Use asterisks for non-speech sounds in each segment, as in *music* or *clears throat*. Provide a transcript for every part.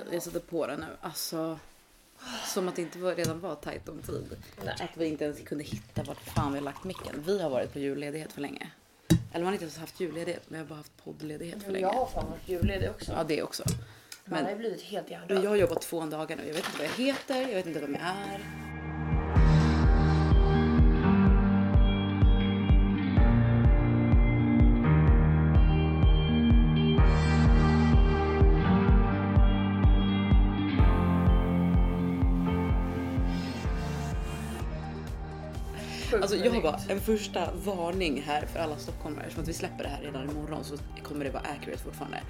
Okej, jag sätter på den nu. Alltså, som att det inte var, redan var tajt om tid. Nej. Att vi inte ens kunde hitta vart fan vi har lagt micken. Vi har varit på julledighet för länge. Eller man har inte ens haft julledighet, vi har bara haft poddledighet för länge. Jag har fan varit julledig också. Ja, det också. Man har Men ju blivit helt men hjärndöd. jag har jobbat två dagar nu. Jag vet inte vad jag heter, jag vet inte vem jag är. Alltså jag har bara en första varning här för alla stockholmare. Som att vi släpper det här redan imorgon så kommer det vara accurate fortfarande.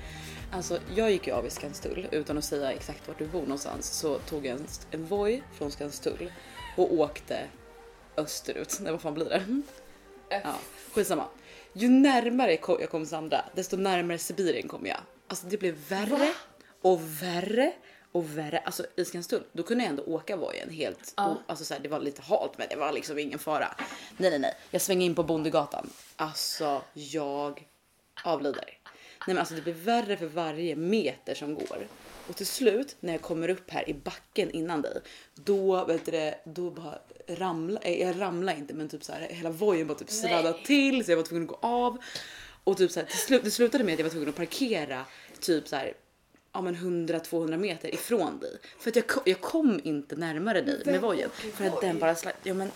Alltså jag gick ju av i Skanstull utan att säga exakt vart du bor någonstans. Så tog jag en, en Voi från Skanstull och åkte österut. Nej vad fan blir det? Ja, skitsamma. Ju närmare jag kom Sandra, desto närmare Sibirien kom jag. Alltså det blev värre och värre och värre. Alltså i Skanstull, då kunde jag ändå åka vojen helt. Ja. Och, alltså så här, det var lite halt men det var liksom ingen fara. Nej nej nej, jag svänger in på Bondegatan. Alltså jag avlider. Nej men alltså det blir värre för varje meter som går. Och till slut när jag kommer upp här i backen innan dig, då vet du det, då bara ramla, eh, jag ramlar inte men typ så här hela vojen bara typ sladdade till så jag var tvungen att gå av. Och typ så här, till slut, det slutade med att jag var tvungen att parkera typ så här ja men 100-200 meter ifrån dig. För att jag, ko- jag kom inte närmare dig med vojen. För att den bara sladd, ja men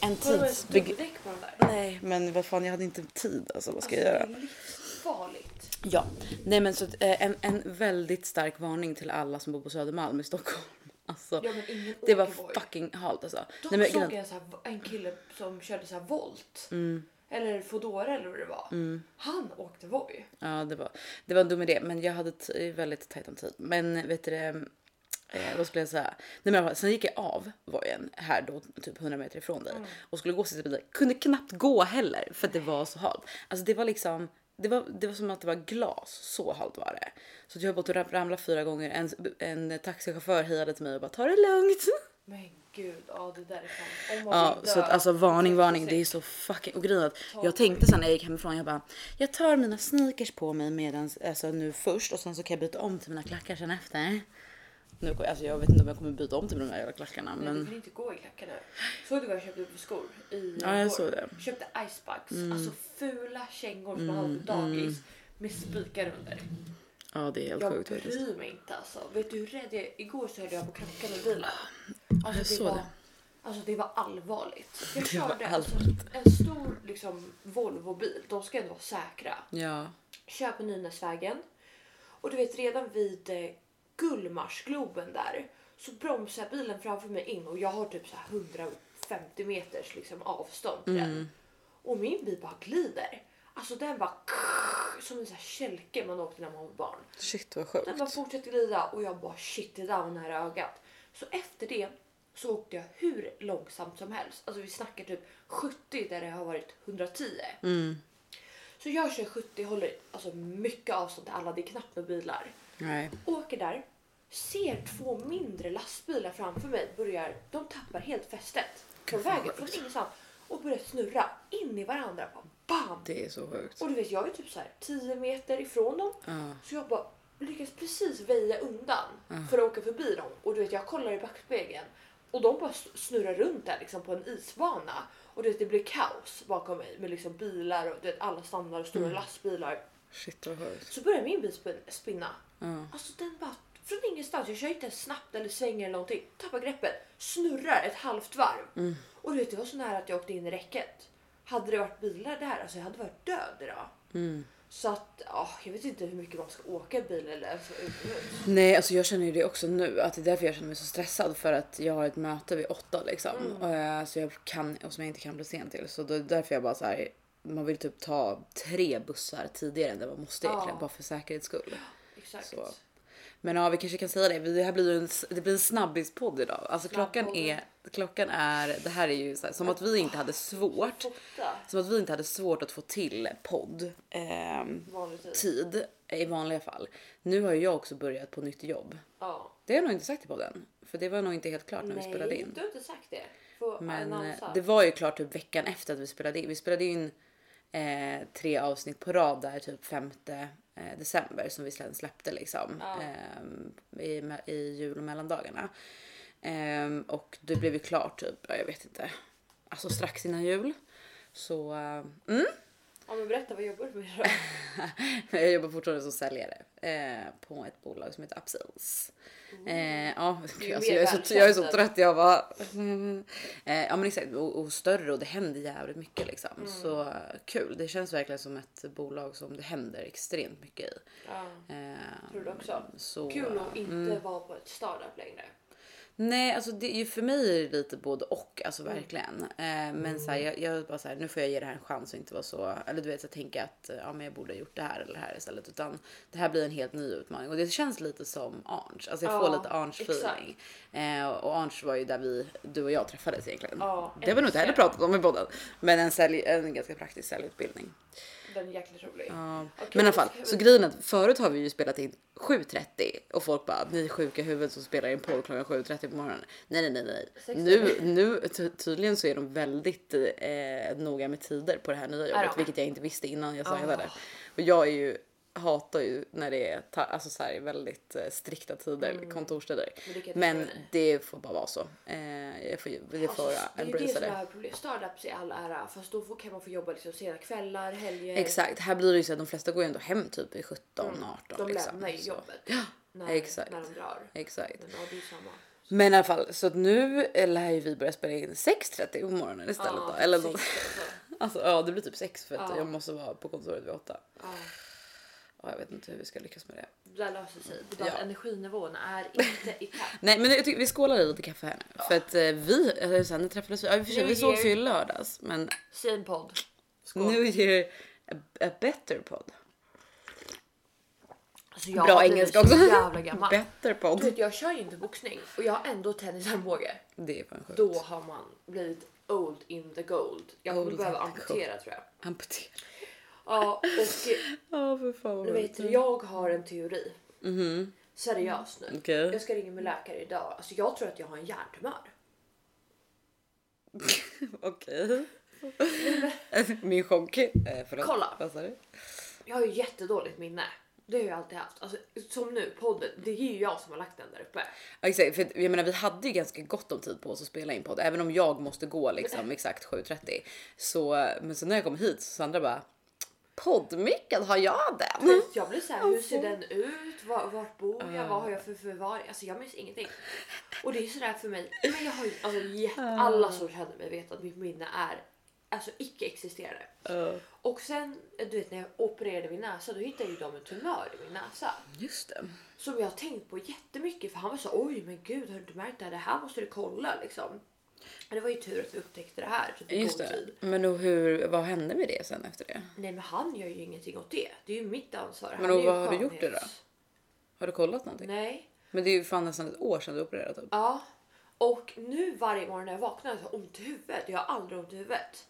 en där? Nej men vad fan jag hade inte tid alltså vad ska jag Alltså, göra? det är livsfarligt. Ja, nej men så eh, en, en väldigt stark varning till alla som bor på Södermalm i Stockholm. *laughs* Alltså, Ja, det var fucking halt alltså. Dock Nej, men, såg jag så här, en kille som körde så här volt. Mm. Eller Foodora eller vad det var. Han åkte Voi. Ja, det var, det var en dum idé, men jag hade t- väldigt tajt om tid. Men vet du det, eh, vad skulle jag säga? Nej, men sen gick jag av vojen här då, typ 100 meter ifrån dig och skulle gå sitta bil. Kunde knappt gå heller för att det var så halt. Alltså det var liksom, det var, det var som att det var glas, så halt var det. Så att jag har gått och ram- ramlat fyra gånger. En, en taxichaufför hejade till mig och bara ta det lugnt. Men gud, ja det där är fan. Ja, så att alltså varning, varning. Det är 36. så fucking... Och grejen att jag tänkte sen när jag gick hemifrån, jag bara jag tar mina sneakers på mig medans, alltså nu först och sen så kan jag byta om till mina klackar sen efter. Nu, alltså jag vet inte om jag kommer byta om till de här jävla klackarna Nej, du men kan inte gå i klackar nu. Såg du vad jag köpte för skor? I Ja, jag igår? såg det. Mm. Köpte icebugs. Alltså fula kängor som man har på dagis. Med spikar under. Ja det är helt Jag sjukt faktiskt. bryr mig inte alltså. Vet du hur rädd jag Igår så höll jag på att krocka med bilen. jag Alltså, såg var, det. Alltså det var allvarligt. *laughs* Jag Det körde alltså, en stor liksom, Volvo-bil. De ska ändå vara säkra. Ja, Kör på Nynäsvägen. Och du vet redan vid eh, Gullmarsgloben där så bromsar bilen framför mig in och jag har typ så här 150 meters liksom avstånd till den. Och min bil bara glider. Alltså den bara som en sån här kälke man åkte när man var barn. shit vad sjukt. Den bara fortsätter glida och jag bara shit det där var nära ögat. Så efter det så åkte jag hur långsamt som helst. Alltså vi snackar typ 70 där det har varit 110. Så jag kör 70, håller alltså mycket avstånd till alla, det är knappt med bilar. Nej. Åker där, ser två mindre lastbilar framför mig börjar, de tappar helt fästet. Vad vägen, från ingenstans. Och börjar snurra in i varandra. Bara bam! Det är så sjukt. Och du vet jag är typ så här 10 meter ifrån dem. Ja. Så jag bara lyckas precis väja undan för att åka förbi dem. Och du vet jag kollar i backspegeln och de bara snurrar runt där liksom på en isbana. Och du vet det blir kaos bakom mig med liksom bilar och du vet alla stannar och stora lastbilar. Shit vad sjukt. Så börjar min bil spin- spinna. Ja. Alltså den bara från ingenstans, jag kör inte ens snabbt eller svänger eller någonting. Tappar greppet, snurrar ett halvt varv. Och du vet det var så nära att jag åkte in i räcket. Hade det varit bilar där, alltså jag hade varit död idag. Så att, ja, jag vet inte hur mycket man ska åka bil eller alltså. Nej, alltså jag känner ju det också nu att det är därför jag känner mig så stressad för att jag har ett möte vid åtta liksom. Mm. Eh, så jag kan och som jag inte kan bli sen till så då är det därför jag bara så här. Man vill typ ta tre bussar tidigare än det man måste egentligen Ja. bara för säkerhets skull. Exakt. Så. Men ja, vi kanske kan säga det. Det här blir en, det blir en snabbispodd idag. Alltså klockan är, klockan är, det här är ju så här, som att vi inte hade svårt. Som att vi inte hade svårt att få till podd. Vanlig tid. i vanliga fall. Nu har ju jag också börjat på nytt jobb. Ja. Det har jag nog inte sagt i podden. För det var nog inte helt klart när vi spelade Nej, in. du har inte sagt det. Får Men eh, annonsa. det var ju klart typ veckan efter att vi spelade in. Vi spelade in eh, tre avsnitt på rad där typ femte eh, december som vi sen släppte liksom ehm, i, me- i jul och mellandagarna. Ehm, och det blev ju klart typ, ja, jag vet inte, alltså strax innan jul. Så eh, mm, Ja men berätta vad jobbar du med då? *laughs* jag jobbar fortfarande som säljare eh, på ett bolag som heter Upsells. Eh, ja, är alltså, jag, är så, jag är så trött. Jag bara... Mm. *laughs* Eh, ja men exakt och, och större och det händer jävligt mycket liksom. Mm. Så kul. Det känns verkligen som ett bolag som det händer extremt mycket i. Ja, Eh, tror du också? så, Kul att inte mm. vara på ett startup längre. Nej, alltså det är ju för mig är det lite både och, alltså Mm. verkligen. Eh, men så här, jag, jag bara så här, nu får jag ge det här en chans och inte vara så, eller du vet, så tänka att ja, men jag borde ha gjort det här eller det här istället, utan det här blir en helt ny utmaning och det känns lite som Arns. Alltså jag Ja, får lite Arns feeling. Eh, och Arns var ju där vi, du och jag träffades egentligen. Ja, det har vi nog inte heller pratat om i podden, men en, sälj, en ganska praktisk säljutbildning. Den är jäkligt rolig. Ja. Okej, men i alla fall, så grejen är att förut har vi ju spelat in 7.30 och folk bara ni är sjuka i huvudet som spelar in podd klockan 7.30 på morgonen. Nej nej nej nej. Nu, nu ty- tydligen så är de väldigt eh, noga med tider på det här nya jobbet vilket jag inte visste innan jag signade. Ah. Och jag är ju hatar ju när det är alltså så här, väldigt eh, strikta tider, Mm. kontorstider. Men jag Men det får bara vara så. Eh, jag får, det får Alltså, det är ju det som är problemet. Startups i all ära fast då får- kan man få jobba liksom sena kvällar, helger. Exakt, här blir det ju så att de flesta går ju ändå hem typ i 17, 18 De liksom. lämnar ju jobbet när, exakt. när de drar. Exakt. Men ja. Men i alla fall, så att nu lär ju vi börja spela in 6.30 på morgonen istället Ja, då. Eller något. *laughs* Alltså ja, det blir typ 6 för att Ja. jag måste vara på kontoret vid 8. Ja, Ja, jag vet inte hur vi ska lyckas med det. det där löser sig. Det är bara Ja. att energinivån är inte i kapp. *laughs* Nej men jag tycker vi skålar i lite kaffe här nu. För att eh, vi, alltså, sen när träffades vi, ja, i och för sig, New vi sågs ju i year. lördags. Men en podd. Skål. nu är det a, a better podd. Alltså, jag Bra engelska så också. jävla *laughs* gammal. Better Du podd. vet, jag kör ju inte boxning och jag har ändå tennisarmbåge. Det är fan sjukt. Då har man blivit old in the gold. Jag kommer behöva amputera tror jag. Amputera. Ja, och Ja för fan vad du vet, jag har en teori. Mhm. Seriöst nu. Okej. Jag ska ringa min läkare idag. Alltså jag tror att jag har en hjärntumör. *laughs* Okej. *laughs* Min chock. Eh, förlåt. Kolla. Vad sa du? Jag har ju jättedåligt minne. Det har jag alltid haft. Alltså, som nu, podden. Det är ju jag som har lagt den där uppe. Exakt, för jag menar vi hade ju ganska gott om tid på oss att spela in podd, även om jag måste gå liksom *laughs* exakt 7.30. Så, men så när jag kom hit så Sandra bara poddmicken, har jag den? Jag blir såhär, hur ser den ut? Var, vart bor jag? Vad har jag för förvaring? Alltså jag minns ingenting. Och det är sådär för mig. *laughs* Men jag har ju, alltså, alla som känner mig vet att mitt minne är alltså icke-existerande. Ja, Och sen, du vet när jag opererade min näsa, då hittade ju de en tumör i min näsa. just det. Som jag har tänkt på jättemycket för han var så oj men gud har du inte märkt det här? Det här måste du kolla liksom. Men det var ju tur att vi upptäckte det här i Just det. tid. Men då hur, vad hände med det sen efter det? Nej men han gör ju ingenting åt det. Det är ju mitt ansvar. Men då vad har du gjort det då? Har du kollat någonting? Nej. Men det är ju fan nästan ett år sedan du opererade typ. Ja. Och nu varje morgon när jag vaknar så har jag ont i huvudet. Jag har aldrig ont i huvudet.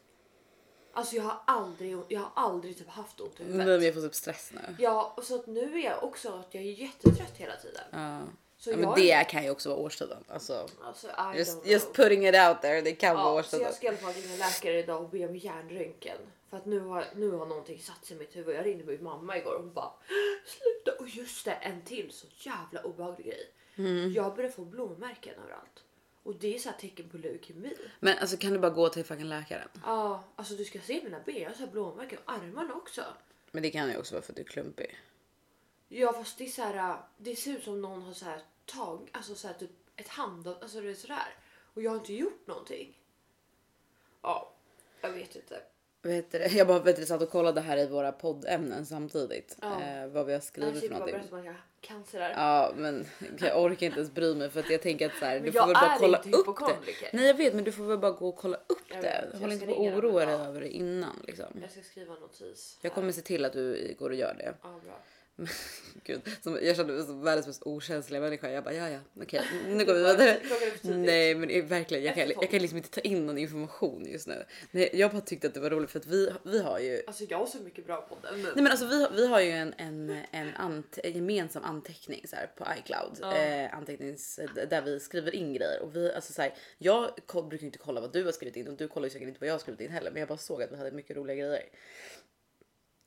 Alltså jag har aldrig, jag har aldrig typ haft ont i huvudet. men jag får typ stress nu. Ja, och så att nu är jag också att jag är jättetrött hela tiden. Ja. Så ja men jag det kan ju också vara årstiden. Alltså, Alltså, just, just putting it out there, det kan vara Ja, så årstiden. jag ska i alla fall ringa läkare idag och be om hjärnröntgen. För att nu har, nu har någonting satt sig i mitt huvud. Jag ringde min mamma igår och hon bara sluta. Och just det, en till så jävla obehaglig grej. Mm. Jag börjar få blåmärken överallt. Och det är så tecken på leukemi. Men alltså kan du bara gå till fucking läkaren? Ja, alltså du ska se mina ben. Jag har så här blåmärken och armarna också. Men det kan ju också vara för att du är klumpig. Ja, fast det är så här. Det ser ut som någon har så här tag, alltså så här typ ett hand, alltså det är sådär. Och jag har inte gjort någonting. Ja, jag vet inte. Vet du, jag bara vet du, satt och kollade här i våra poddämnen samtidigt. Ja. Eh, vad vi har skrivit för någonting. Ja men jag orkar inte ens bry mig för att jag tänker att så här, du får väl bara kolla upp det. Nej jag vet men du får väl bara gå och kolla upp Jag det. vet, Håll inte på och oroa dig över det innan liksom. Jag ska skriva notis. Jag kommer se till att du går och gör det. Ja, bra. *laughs* Gud, som, jag kände mig som världens mest okänsliga människa. Jag bara ja ja okej *laughs* nu går vi vidare. Nej men verkligen jag kan, jag kan liksom inte ta in någon information just nu. Nej, jag bara tyckte att det var roligt för att vi, vi har ju Alltså jag har så mycket bra på den. Nej men alltså vi, vi har ju en, en, en, ant, en gemensam anteckning så här, på iCloud. Ja. Eh, antecknings, där vi skriver in grejer. Och vi, alltså, så här, jag brukar inte kolla vad du har skrivit in och du kollar ju säkert inte vad jag har skrivit in heller. Men jag bara såg att vi hade mycket roliga grejer.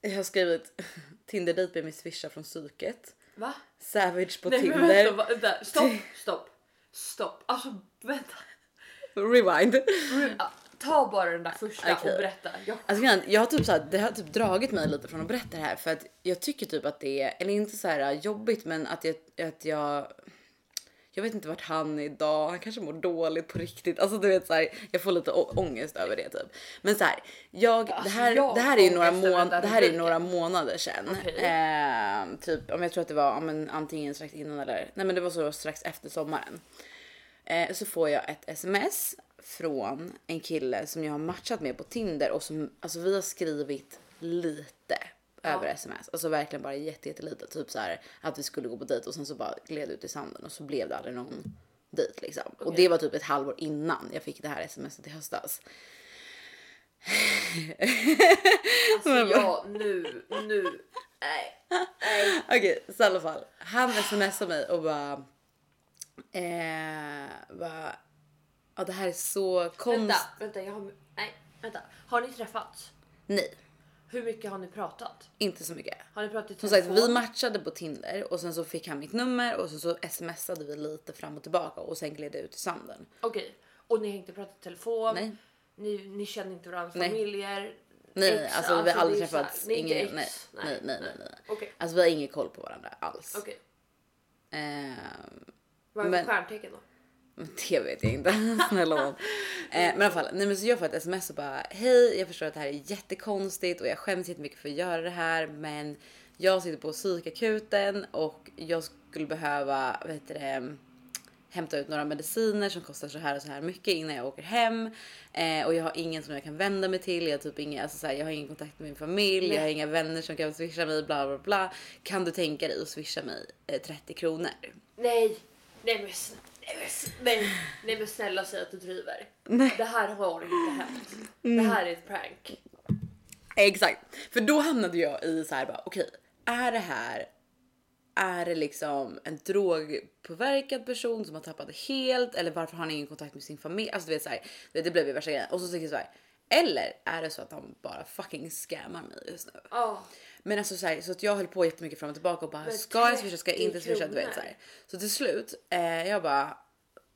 Jag har skrivit Tinder-dejt med min swisha från psyket. Va? Savage på Nej men Tinder. vänta, va- vänta. Stopp, stopp, stopp. Alltså vänta. Rewind. Ta bara den där första Okej. och berätta. Jag... Alltså jag har typ så här, det har typ dragit mig lite från att berätta det här för att jag tycker typ att det är, eller inte så här jobbigt men att jag, att jag jag vet inte vart han är idag, han kanske mår dåligt på riktigt. Alltså du vet så här, jag får lite ångest över det typ. Men så här, jag, det Alltså, här, jag det här är ju några, mån- det här är några månader sedan. Okej. Eh, typ om jag tror att det var men, antingen strax innan eller nej men det var så strax efter sommaren. Eh, så får jag ett sms från en kille som jag har matchat med på Tinder och som alltså vi har skrivit lite över sms. Alltså verkligen bara jätte, jättelite. Typ så här att vi skulle gå på dejt och sen så bara gled ut i sanden och så blev det aldrig någon dejt liksom. Och Okej. det var typ ett halvår innan jag fick det här smset i höstas. *laughs* Alltså jag nu, nu. Nej. Nej. Okej, så i alla fall. Han smsar mig och bara... Eh, bara ja, det här är så Vänta, konstigt. vänta. Jag har... Nej, vänta. Har ni träffats? Nej, Hur mycket har ni pratat? inte så mycket. Har ni pratat i Som sagt, telefon? vi matchade på Tinder och sen så fick han mitt nummer och sen så smsade vi lite fram och tillbaka och sen gled det ut i sanden. Okej. Och ni har inte pratat i telefon? Nej. Ni, ni känner inte varandras Nej. familjer? Nej, Ex, alltså, vi har aldrig det är så här- träffats. Ni är inte Ingen, nej, ex? nej, nej, nej, nej. Okej. Alltså vi har ingen koll på varandra alls. Okej. Ehm, Vad är Men- stjärntecken då? Det vet jag inte. *laughs* Snälla nån. Eh, men i alla fall, nej men så jag får ett sms och bara hej, jag förstår att det här är jättekonstigt och jag skäms jättemycket för att göra det här, men jag sitter på psykakuten och jag skulle behöva, vad heter det, hämta ut några mediciner som kostar så här och så här mycket innan jag åker hem eh, och jag har ingen som jag kan vända mig till. Jag har typ inga, alltså så här, jag har ingen kontakt med min familj. Jag har inga vänner som kan swisha mig bla bla bla. Kan du tänka dig att swisha mig eh, 30 kronor? Nej. Nej men, sn- nej, nej, nej men snälla säg att du driver. Det här har inte hänt. Mm. Det här är ett prank. Exakt, för då hamnade jag i så här bara okej, är det här är det liksom en drogpåverkad person som har tappat det helt eller varför har han ingen kontakt med sin familj? Alltså du vet så här, det, blev ju värsta grejen och så tänker jag så här. Eller är det så att han bara fucking scammar mig just nu? Ja. Men alltså så, här, så att jag höll på jättemycket fram och tillbaka och bara Men ska jag swisha, ska jag 30 inte swisha? Du vet, så, här. så till slut, eh, jag bara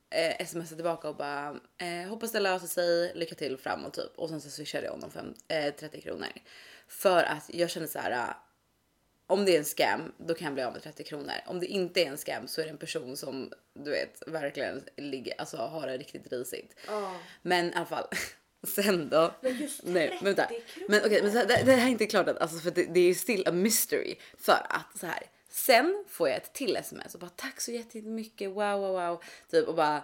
eh, smsade tillbaka och bara eh, hoppas det löser sig, lycka till framåt typ. Och sen så swishade jag honom fem, eh, 30 kronor. För att jag kände så här. eh, Om det är en scam, då kan jag bli av med 30 kronor. Om det inte är en scam så är det en person som du vet verkligen ligger, alltså har det riktigt risigt. Ja. Men i alla fall. *laughs* Sen då. Men just Nej, 30 men vänta. kronor. Men okej, men så här, det, det här är inte klart att alltså för det, det är ju still a mystery för att så här. Sen får jag ett till sms och bara tack så jättemycket. Wow, wow, wow, typ och bara.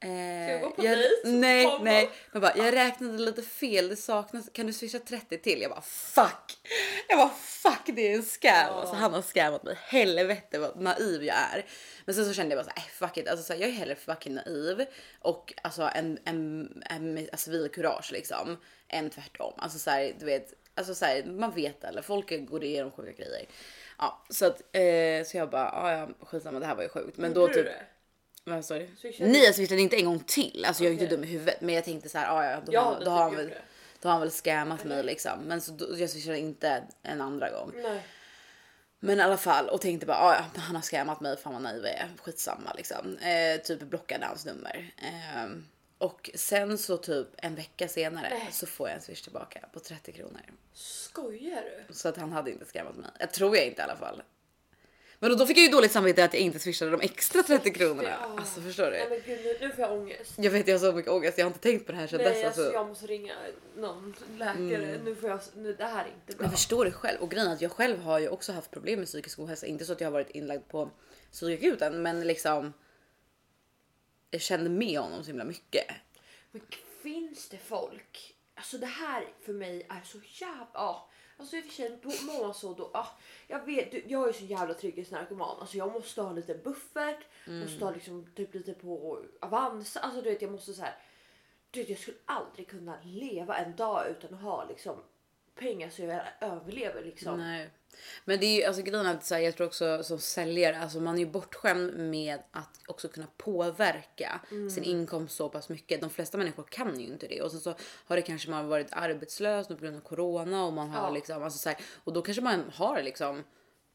Eh, jag dejt? nej, Mamma. nej, men bara jag räknade lite fel. Det saknas. Kan du swisha 30 till? Jag bara fuck. Jag bara fuck, det är en scam. Ja. Alltså, han har scammat mig. Helvete vad naiv jag är. Men sen så kände jag bara så här, äh, fuck it. Alltså, så här, jag är hellre fucking naiv och alltså en, en, en med alltså, civilkurage liksom än tvärtom. Alltså så här, du vet, alltså så här, man vet eller folk går igenom sjuka grejer. Ja, så att eh, så jag bara, "Ah, ja, skitsamma, det här var ju sjukt. Men då typ. det? Vad sa du? Swishade Nej, jag swishade inte en gång till. Alltså jag är inte dum i huvudet, men jag tänkte så här, ah, ja, då, Jag har, då, har han väl, då har han väl scammat mig liksom. Men så då, jag swishade inte en andra gång. Nej. Men i alla fall och tänkte bara, ah, ja, han har scammat mig, fan vad naiv jag är, skitsamma liksom. Eh, typ blockade hans nummer. Eh, och sen så typ en vecka senare Nej. så får jag en swish tillbaka på 30 kronor. Skojar du? Så att han hade inte scammat mig. Jag tror jag inte i alla fall. Men då, då fick jag ju dåligt samvete att jag inte swishade de extra 30 kronorna. Ja. Alltså förstår Nej du? men gud nu, nu får jag ångest. Jag vet jag har så mycket ångest, jag har inte tänkt på det här sedan Nej dess. alltså, Alltså. jag måste ringa någon läkare. Mm. Nu får jag, nu, det här är inte bra. Jag förstår det själv och grejen är att jag själv har ju också haft problem med psykisk ohälsa. Inte så att jag har varit inlagd på psykakuten, men liksom. Jag kände med honom så himla mycket. Men finns det folk? Alltså det här för mig är så jävla... Ja. Alltså i och för sig då mår man så då. Ja, jag vet, du, jag är så jävla trygghetsnarkoman. Alltså jag måste ha lite buffert. Måste ha liksom typ lite på Avanza. Alltså du vet jag måste så här. Du vet jag skulle aldrig kunna leva en dag utan att ha liksom pengar så jag överlever liksom. Nej. Men det är ju alltså grejen att så här, jag tror också som säljare, alltså man är ju bortskämd med att också kunna påverka sin inkomst så pass mycket. De flesta människor kan ju inte det och sen så har det kanske man varit arbetslös på grund av corona och man har Ja. liksom alltså så här, och då kanske man har liksom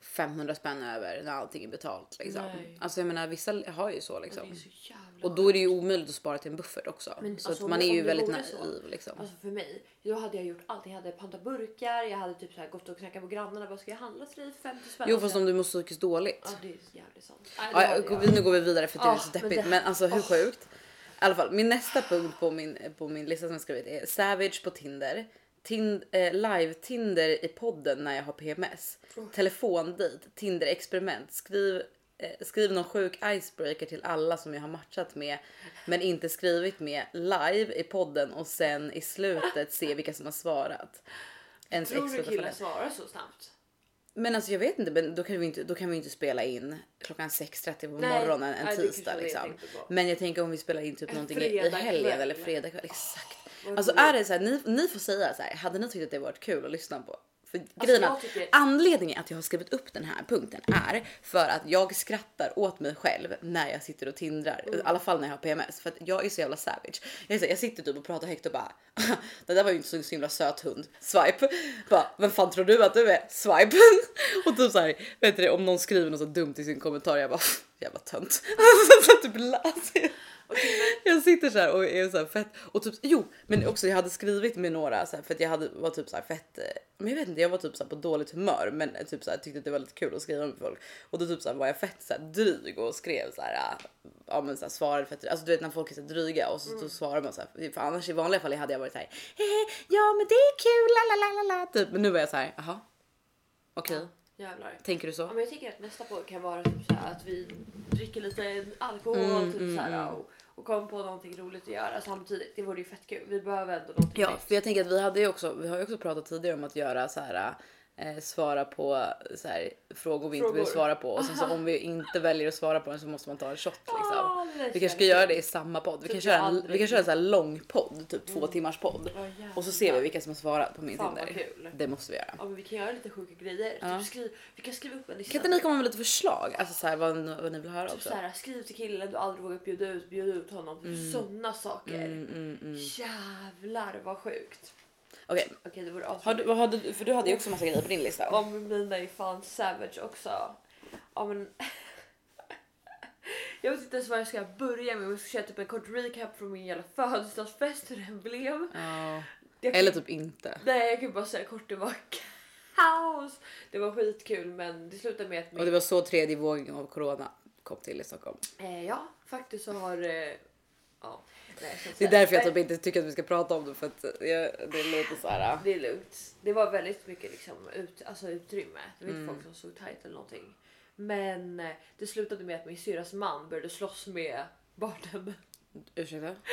500 spänn över när allting är betalt liksom. Nej. Alltså jag menar vissa har ju så Det liksom. är så jävla Och då är det ju omöjligt att spara till en buffert också. Men så alltså, att man är det- ju det väldigt naiv liksom. Alltså för mig, då hade jag gjort allt. Jag hade pantat burkar, jag hade typ så här gått och knackat på grannarna. Vad ska jag handla till dig för 50 spänn? Jo fast om du mår psykiskt dåligt. Ja det är jävligt sant. Nej, det Ja, nu går vi vidare för det är Ah, så men deppigt. Men, det- alltså hur ah. sjukt? I alla fall min nästa punkt på min, på min lista som jag skrivit är Savage på Tinder. Tind, eh, live-Tinder i podden när jag har PMS. Telefondejt, Tinder-experiment. Skriv, eh, skriv någon sjuk icebreaker till alla som jag har matchat med men inte skrivit med live i podden och sen i slutet se vilka som har svarat. Ens Tror du killar svarar så snabbt? Men alltså jag vet inte, men då kan vi inte, då kan vi inte spela in klockan 6.30 på Nej, morgonen en nej, tisdag liksom. Men jag tänker om vi spelar in typ En någonting i, helgen eller fredag kväll. Exakt. Vad Alltså är det så här, ni, ni får säga så här, hade ni tyckt att det varit kul att lyssna på? För Alltså, grejen att tycker- anledningen att jag har skrivit upp den här punkten är för att jag skrattar åt mig själv när jag sitter och tindrar. Mm. I alla fall när jag har PMS för att jag är så jävla savage. Jag, så, jag sitter typ och pratar högt och bara *laughs* det där var ju inte så, så himla söt hund. Swipe. Bara, vem fan tror du att du är? Swipe. *laughs* och typ så här, vet du om någon skriver något så dumt i sin kommentar jag bara jävla tönt. *laughs* typ läser. Jag sitter så här och är så här fett och typ jo, men också jag hade skrivit med några så här, för att jag hade var typ så här fett. eh, Men jag vet inte, jag var typ så på dåligt humör, men eh, typ så tyckte att det var lite kul att skriva med folk och då typ så var jag fett så här dryg och skrev så här. ah, Ja, men så här svarade fett. Alltså du vet när folk är så dryga och så, så svarar man så här. För annars i vanliga fall hade jag varit så här. Hehe, ja, men det är kul. La, la, la, la, la, typ. Men nu var jag så här. Jaha. Okej, Jävlar. tänker du så? Ja, men jag tänker att nästa podd kan vara typ så att vi dricker lite alkohol Mm, typ mm, så här, mm. och, och kommer på någonting roligt att göra samtidigt. Det vore ju fett kul. Vi behöver ändå någonting Ja, nytt. för jag tänker att vi hade ju också. Vi har ju också pratat tidigare om att göra så här. Eh, svara på så här, frågor vi inte vill Frågor. svara på och sen så *laughs* om vi inte väljer att svara på den så måste man ta en shot liksom. Vi kanske ska göra det i samma podd. Vi Typ kan köra en, vi kan köra en så här lång podd, typ två timmars podd. Jävlar. Och så ser vi vilka som har svarat på min Fan, Tinder. kul. Det måste vi göra. Ja, men vi kan göra lite sjuka grejer. Ja. Typ skriv, vi kan skriva upp en lista. Kan inte ni komma med lite förslag? Alltså så här, vad, vad ni vill höra Typ också? så här, skriv till killen du aldrig vågat bjuda ut, bjuda ut honom. Typ sådana saker. Mm, mm, mm. Jävlar vad sjukt. Okej, det vore har du, du, för du hade ju också massa grejer på din lista. Ja men mina är fan savage också. Ja men. Jag vet inte ens var jag ska börja med. Jag ska köra typ en kort recap från min jävla födelsedagsfest hur den blev. Jag kan- Eller typ inte. Nej jag kan bara säga kort det var kaos. Det var skitkul men det slutade med att Och min... det var så tredje vågen av corona kom till i Stockholm. eh, ja faktiskt så har... Eh, ja. Nej, Det är därför jag typ inte tycker att vi ska prata om det för att jag, det är lite så här. Det är lugnt. Det var väldigt mycket liksom ut, alltså utrymme. Det var inte Mm. folk som såg tajt eller någonting. Men eh, det slutade med att min syrras man började slåss med bartendern. Ursäkta? *laughs*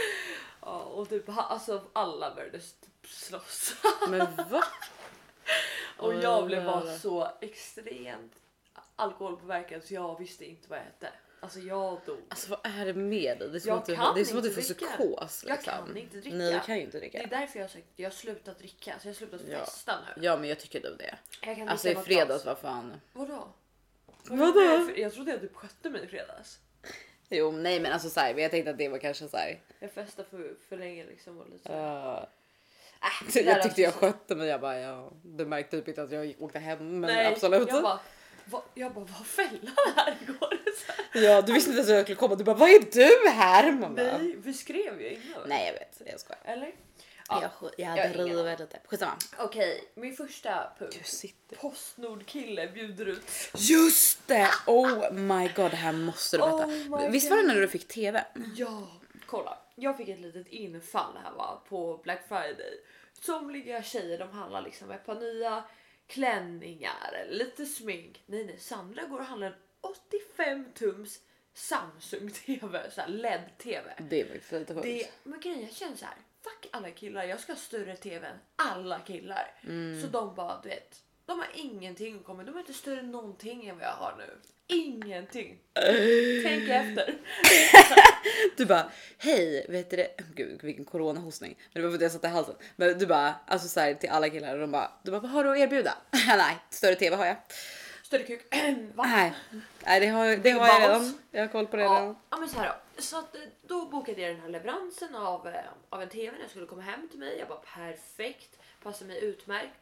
Ja, och typ alltså alla började typ slåss. Men va? *laughs* och jag blev bara så extremt alkoholpåverkad så jag visste inte vad jag hette. Alltså jag dog. Alltså vad är det med dig? Det är som Jag att du, det är som att du får dricka. psykos. Jag Liksom. kan inte dricka. Nej du kan ju inte Det är dricka. därför jag har sagt att jag har slutat dricka. Så jag har slutat Ja. festa nu. Ja men jag tycker du det. Jag kan Alltså i dricka fredags vad fan. Vadå? Vadå? Jag trodde jag typ skötte mig i fredags. Jo nej men alltså så här, men jag tänkte att det var kanske så här. Jag festade för, för länge liksom och lite så. Uh, Äh, det där jag tyckte jag så- skötte mig. Jag bara ja, du märkte typ inte att jag åkte hem men Nej, absolut. Jag bara, va, jag bara var fällan här igår? *laughs* Så Ja du visste inte ens att jag skulle komma. Du bara vad är du här? Bara, Nej, vi skrev ju innan. nej jag vet, jag skojar. Eller? Ja. jag jag ingen driver lite. Skitsamma. Okej, min första punkt. Postnord-kille bjuder ut. Just det! Oh my god, det här måste du berätta. Oh Visst var det när du fick TV? Ja, kolla. Jag fick ett litet infall här va, på Black Friday. Somliga tjejer de handlar liksom ett par nya klänningar lite smink. Nej nej, Sandra går och handlar en 85 tums Samsung TV, så här LED-TV. Det var faktiskt lite sjukt. Det, men grejen jag känner så här. Fuck alla killar, jag ska ha större TV än alla killar. Mm. Så de bara, du vet. De har ingenting kommit. De är inte större än någonting än vad jag har nu. Ingenting. Tänk efter. *laughs* Du bara hej, vet du det? Gud vilken coronahostning. Men det var för att jag satte i halsen. Men du bara alltså så här, till alla killar och de bara du bara vad har du att erbjuda? *laughs* Nej, större tv har jag. Större kuk. *clears throat* Va? Nej, nej det har, det har jag redan. Jag har koll på det redan. Ja, ja men så här då. Så att, eh, då bokade jag den här leveransen av, eh, av en TV när jag skulle komma hem till mig. Jag bara perfekt, passar mig utmärkt.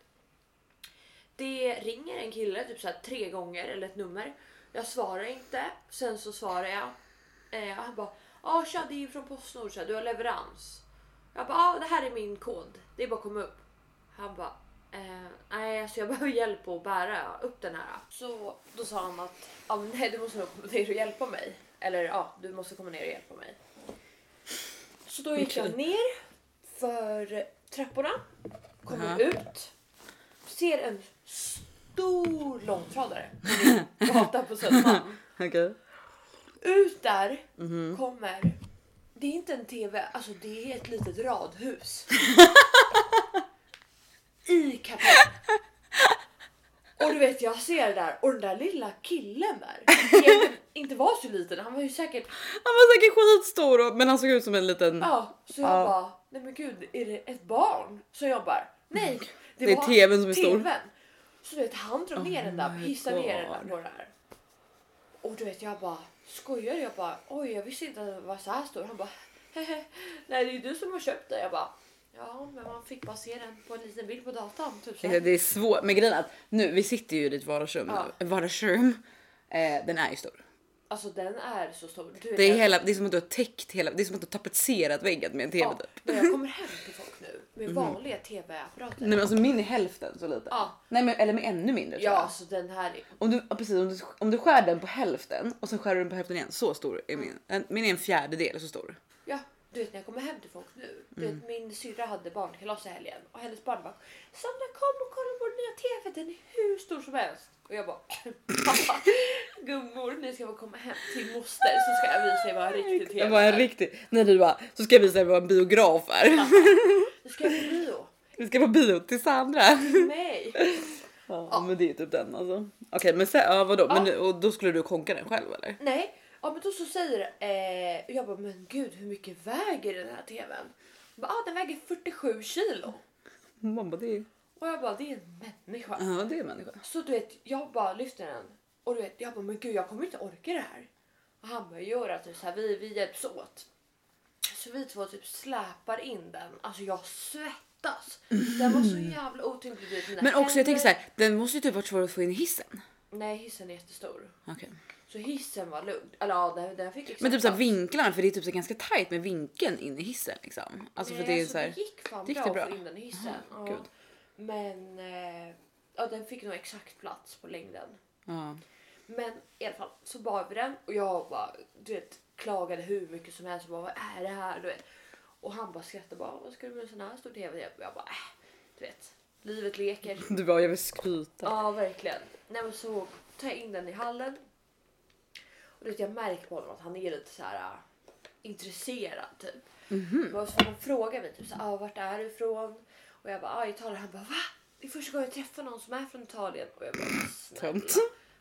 Det ringer en kille typ så här tre gånger eller ett nummer. Jag svarar inte. Sen så svarar jag. Eh, han bara ja tja det är från Postnord så här, du har leverans. Jag bara ja det här är min kod. Det är bara att komma upp. Han bara eh, nej alltså jag behöver hjälp att bära upp den här. Så då sa han att ja, nej du måste nog komma ner och hjälpa mig. Eller ja du måste komma ner och hjälpa mig. Så då gick jag ner för trapporna. Kommer Aha. ut. Ser en stor långtradare *laughs* på på Södermalm. *laughs* Okej. Ut där Mhm. kommer... Det är inte en TV, alltså det är ett litet radhus. *laughs* I kapell. Och du vet jag ser det där och den där lilla killen där. *laughs* Inte var så liten, han var ju säkert... Han var säkert skitstor och- men han såg ut som en liten. Ja, så jag Ja. bara, nej men gud är det ett barn som jobbar? Nej, det, Det är TVn som är stor. TVn. Så du vet han drar ner den där, my hissar ner den där på det där. Och du vet jag bara skojar? Jag bara oj jag visste inte att det var så här stor. Han bara *laughs* nej det är ju du som har köpt den. Jag bara ja men man fick bara se den på en liten bild på datan. Typ så. Det är svårt men grejen är att nu vi sitter ju i ditt vardagsrum. Ja. nu. Vardagsrum. Eh, den är ju stor. Alltså den är så stor. Du Det är, jag- hela, det är som att du har täckt hela, det är som att du har tapetserat väggen med en tv ja, typ. När jag kommer hem till folk nu med vanliga tv-apparater. Nej men alltså min är hälften så lite. Ja. Nej men eller med ännu mindre tror Ja, jag. alltså den här är Om du, ja, precis, om, du, om du skär den på hälften och sen skär du den på hälften igen. Så stor är min. En, min är en fjärdedel så stor. Ja, du vet när jag kommer hem till folk nu. Du vet, min syrra hade barnkalas i helgen och hennes barn bara Sandra kom och kolla på den nya tvn, den är hur stor som helst. Och jag bara *laughs* pappa, gummor nu ska jag komma hem till moster så ska jag visa er vad en riktig tv Jag var en riktig. Nej du bara så ska jag visa dig vad en biograf är. *laughs* Nu ska jag på bio. Vi ska på bio till Sandra. Nej. Ja, men det är typ den alltså. Okej men sen, ja, vadå? Ja. Men, och då skulle du konka den själv eller? Nej, ja, men då så säger eh, jag bara men gud hur mycket väger den här tvn? Jag Bara, ah, den väger 47 kilo. Man bara, det är, Och jag bara det är en människa. ja, det är människa. Så du vet, jag bara lyfter den och du vet, jag bara men gud jag kommer inte orka det här. Och han bara gör att typ, så här, vi, vi hjälps åt. Så vi två typ släpar in den. Alltså jag svettas. Den var så jävla otymplig. Men också jag tänker så här, den måste ju typ varit svår att få in i hissen. Nej hissen är jättestor. Okej. Så hissen var lugn. Eller ja den, den fick exakt Men typ så här plats. vinklarna för det är typ så ganska tajt med vinkeln in i hissen liksom. Alltså för Nej, det är alltså, så här. det gick fan gick bra, det bra? att få in den i hissen. Aha, ja. Men eh, ja, den fick nog exakt plats på längden. Ja. Men i alla fall så bar vi den och jag bara du vet klagade hur mycket som helst och bara vad är det här du vet. Och han bara skrattade bara vad ska du med en sån här stor tv? Jag bara äh, du vet livet leker. *laughs* Du bara jag vill skryta. Ja verkligen. Nej men så tar jag in den i hallen. Och du vet jag märker på honom att han är lite så här äh, intresserad typ. Mhm. Och så han frågar mig typ så här, ah, vart är du ifrån? Och jag bara ah, Italien. Han bara va? Det är första gången jag träffar någon som är från Italien. Och jag bara snälla.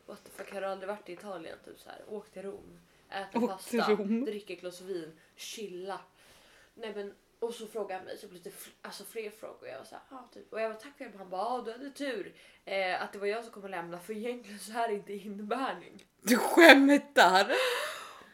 What the fuck har du aldrig varit i Italien? Typ så här, åk till Rom, äta Åk pasta, Rom. dricka ett glas vin, chilla. Nej men och så frågade han mig typ lite alltså fler frågor. Jag var så här, ah, typ. Och jag var tack för det. Han bara ah, du hade tur eh, att det var jag som kommer lämna för egentligen så här är inte inbärning. Du skämtar!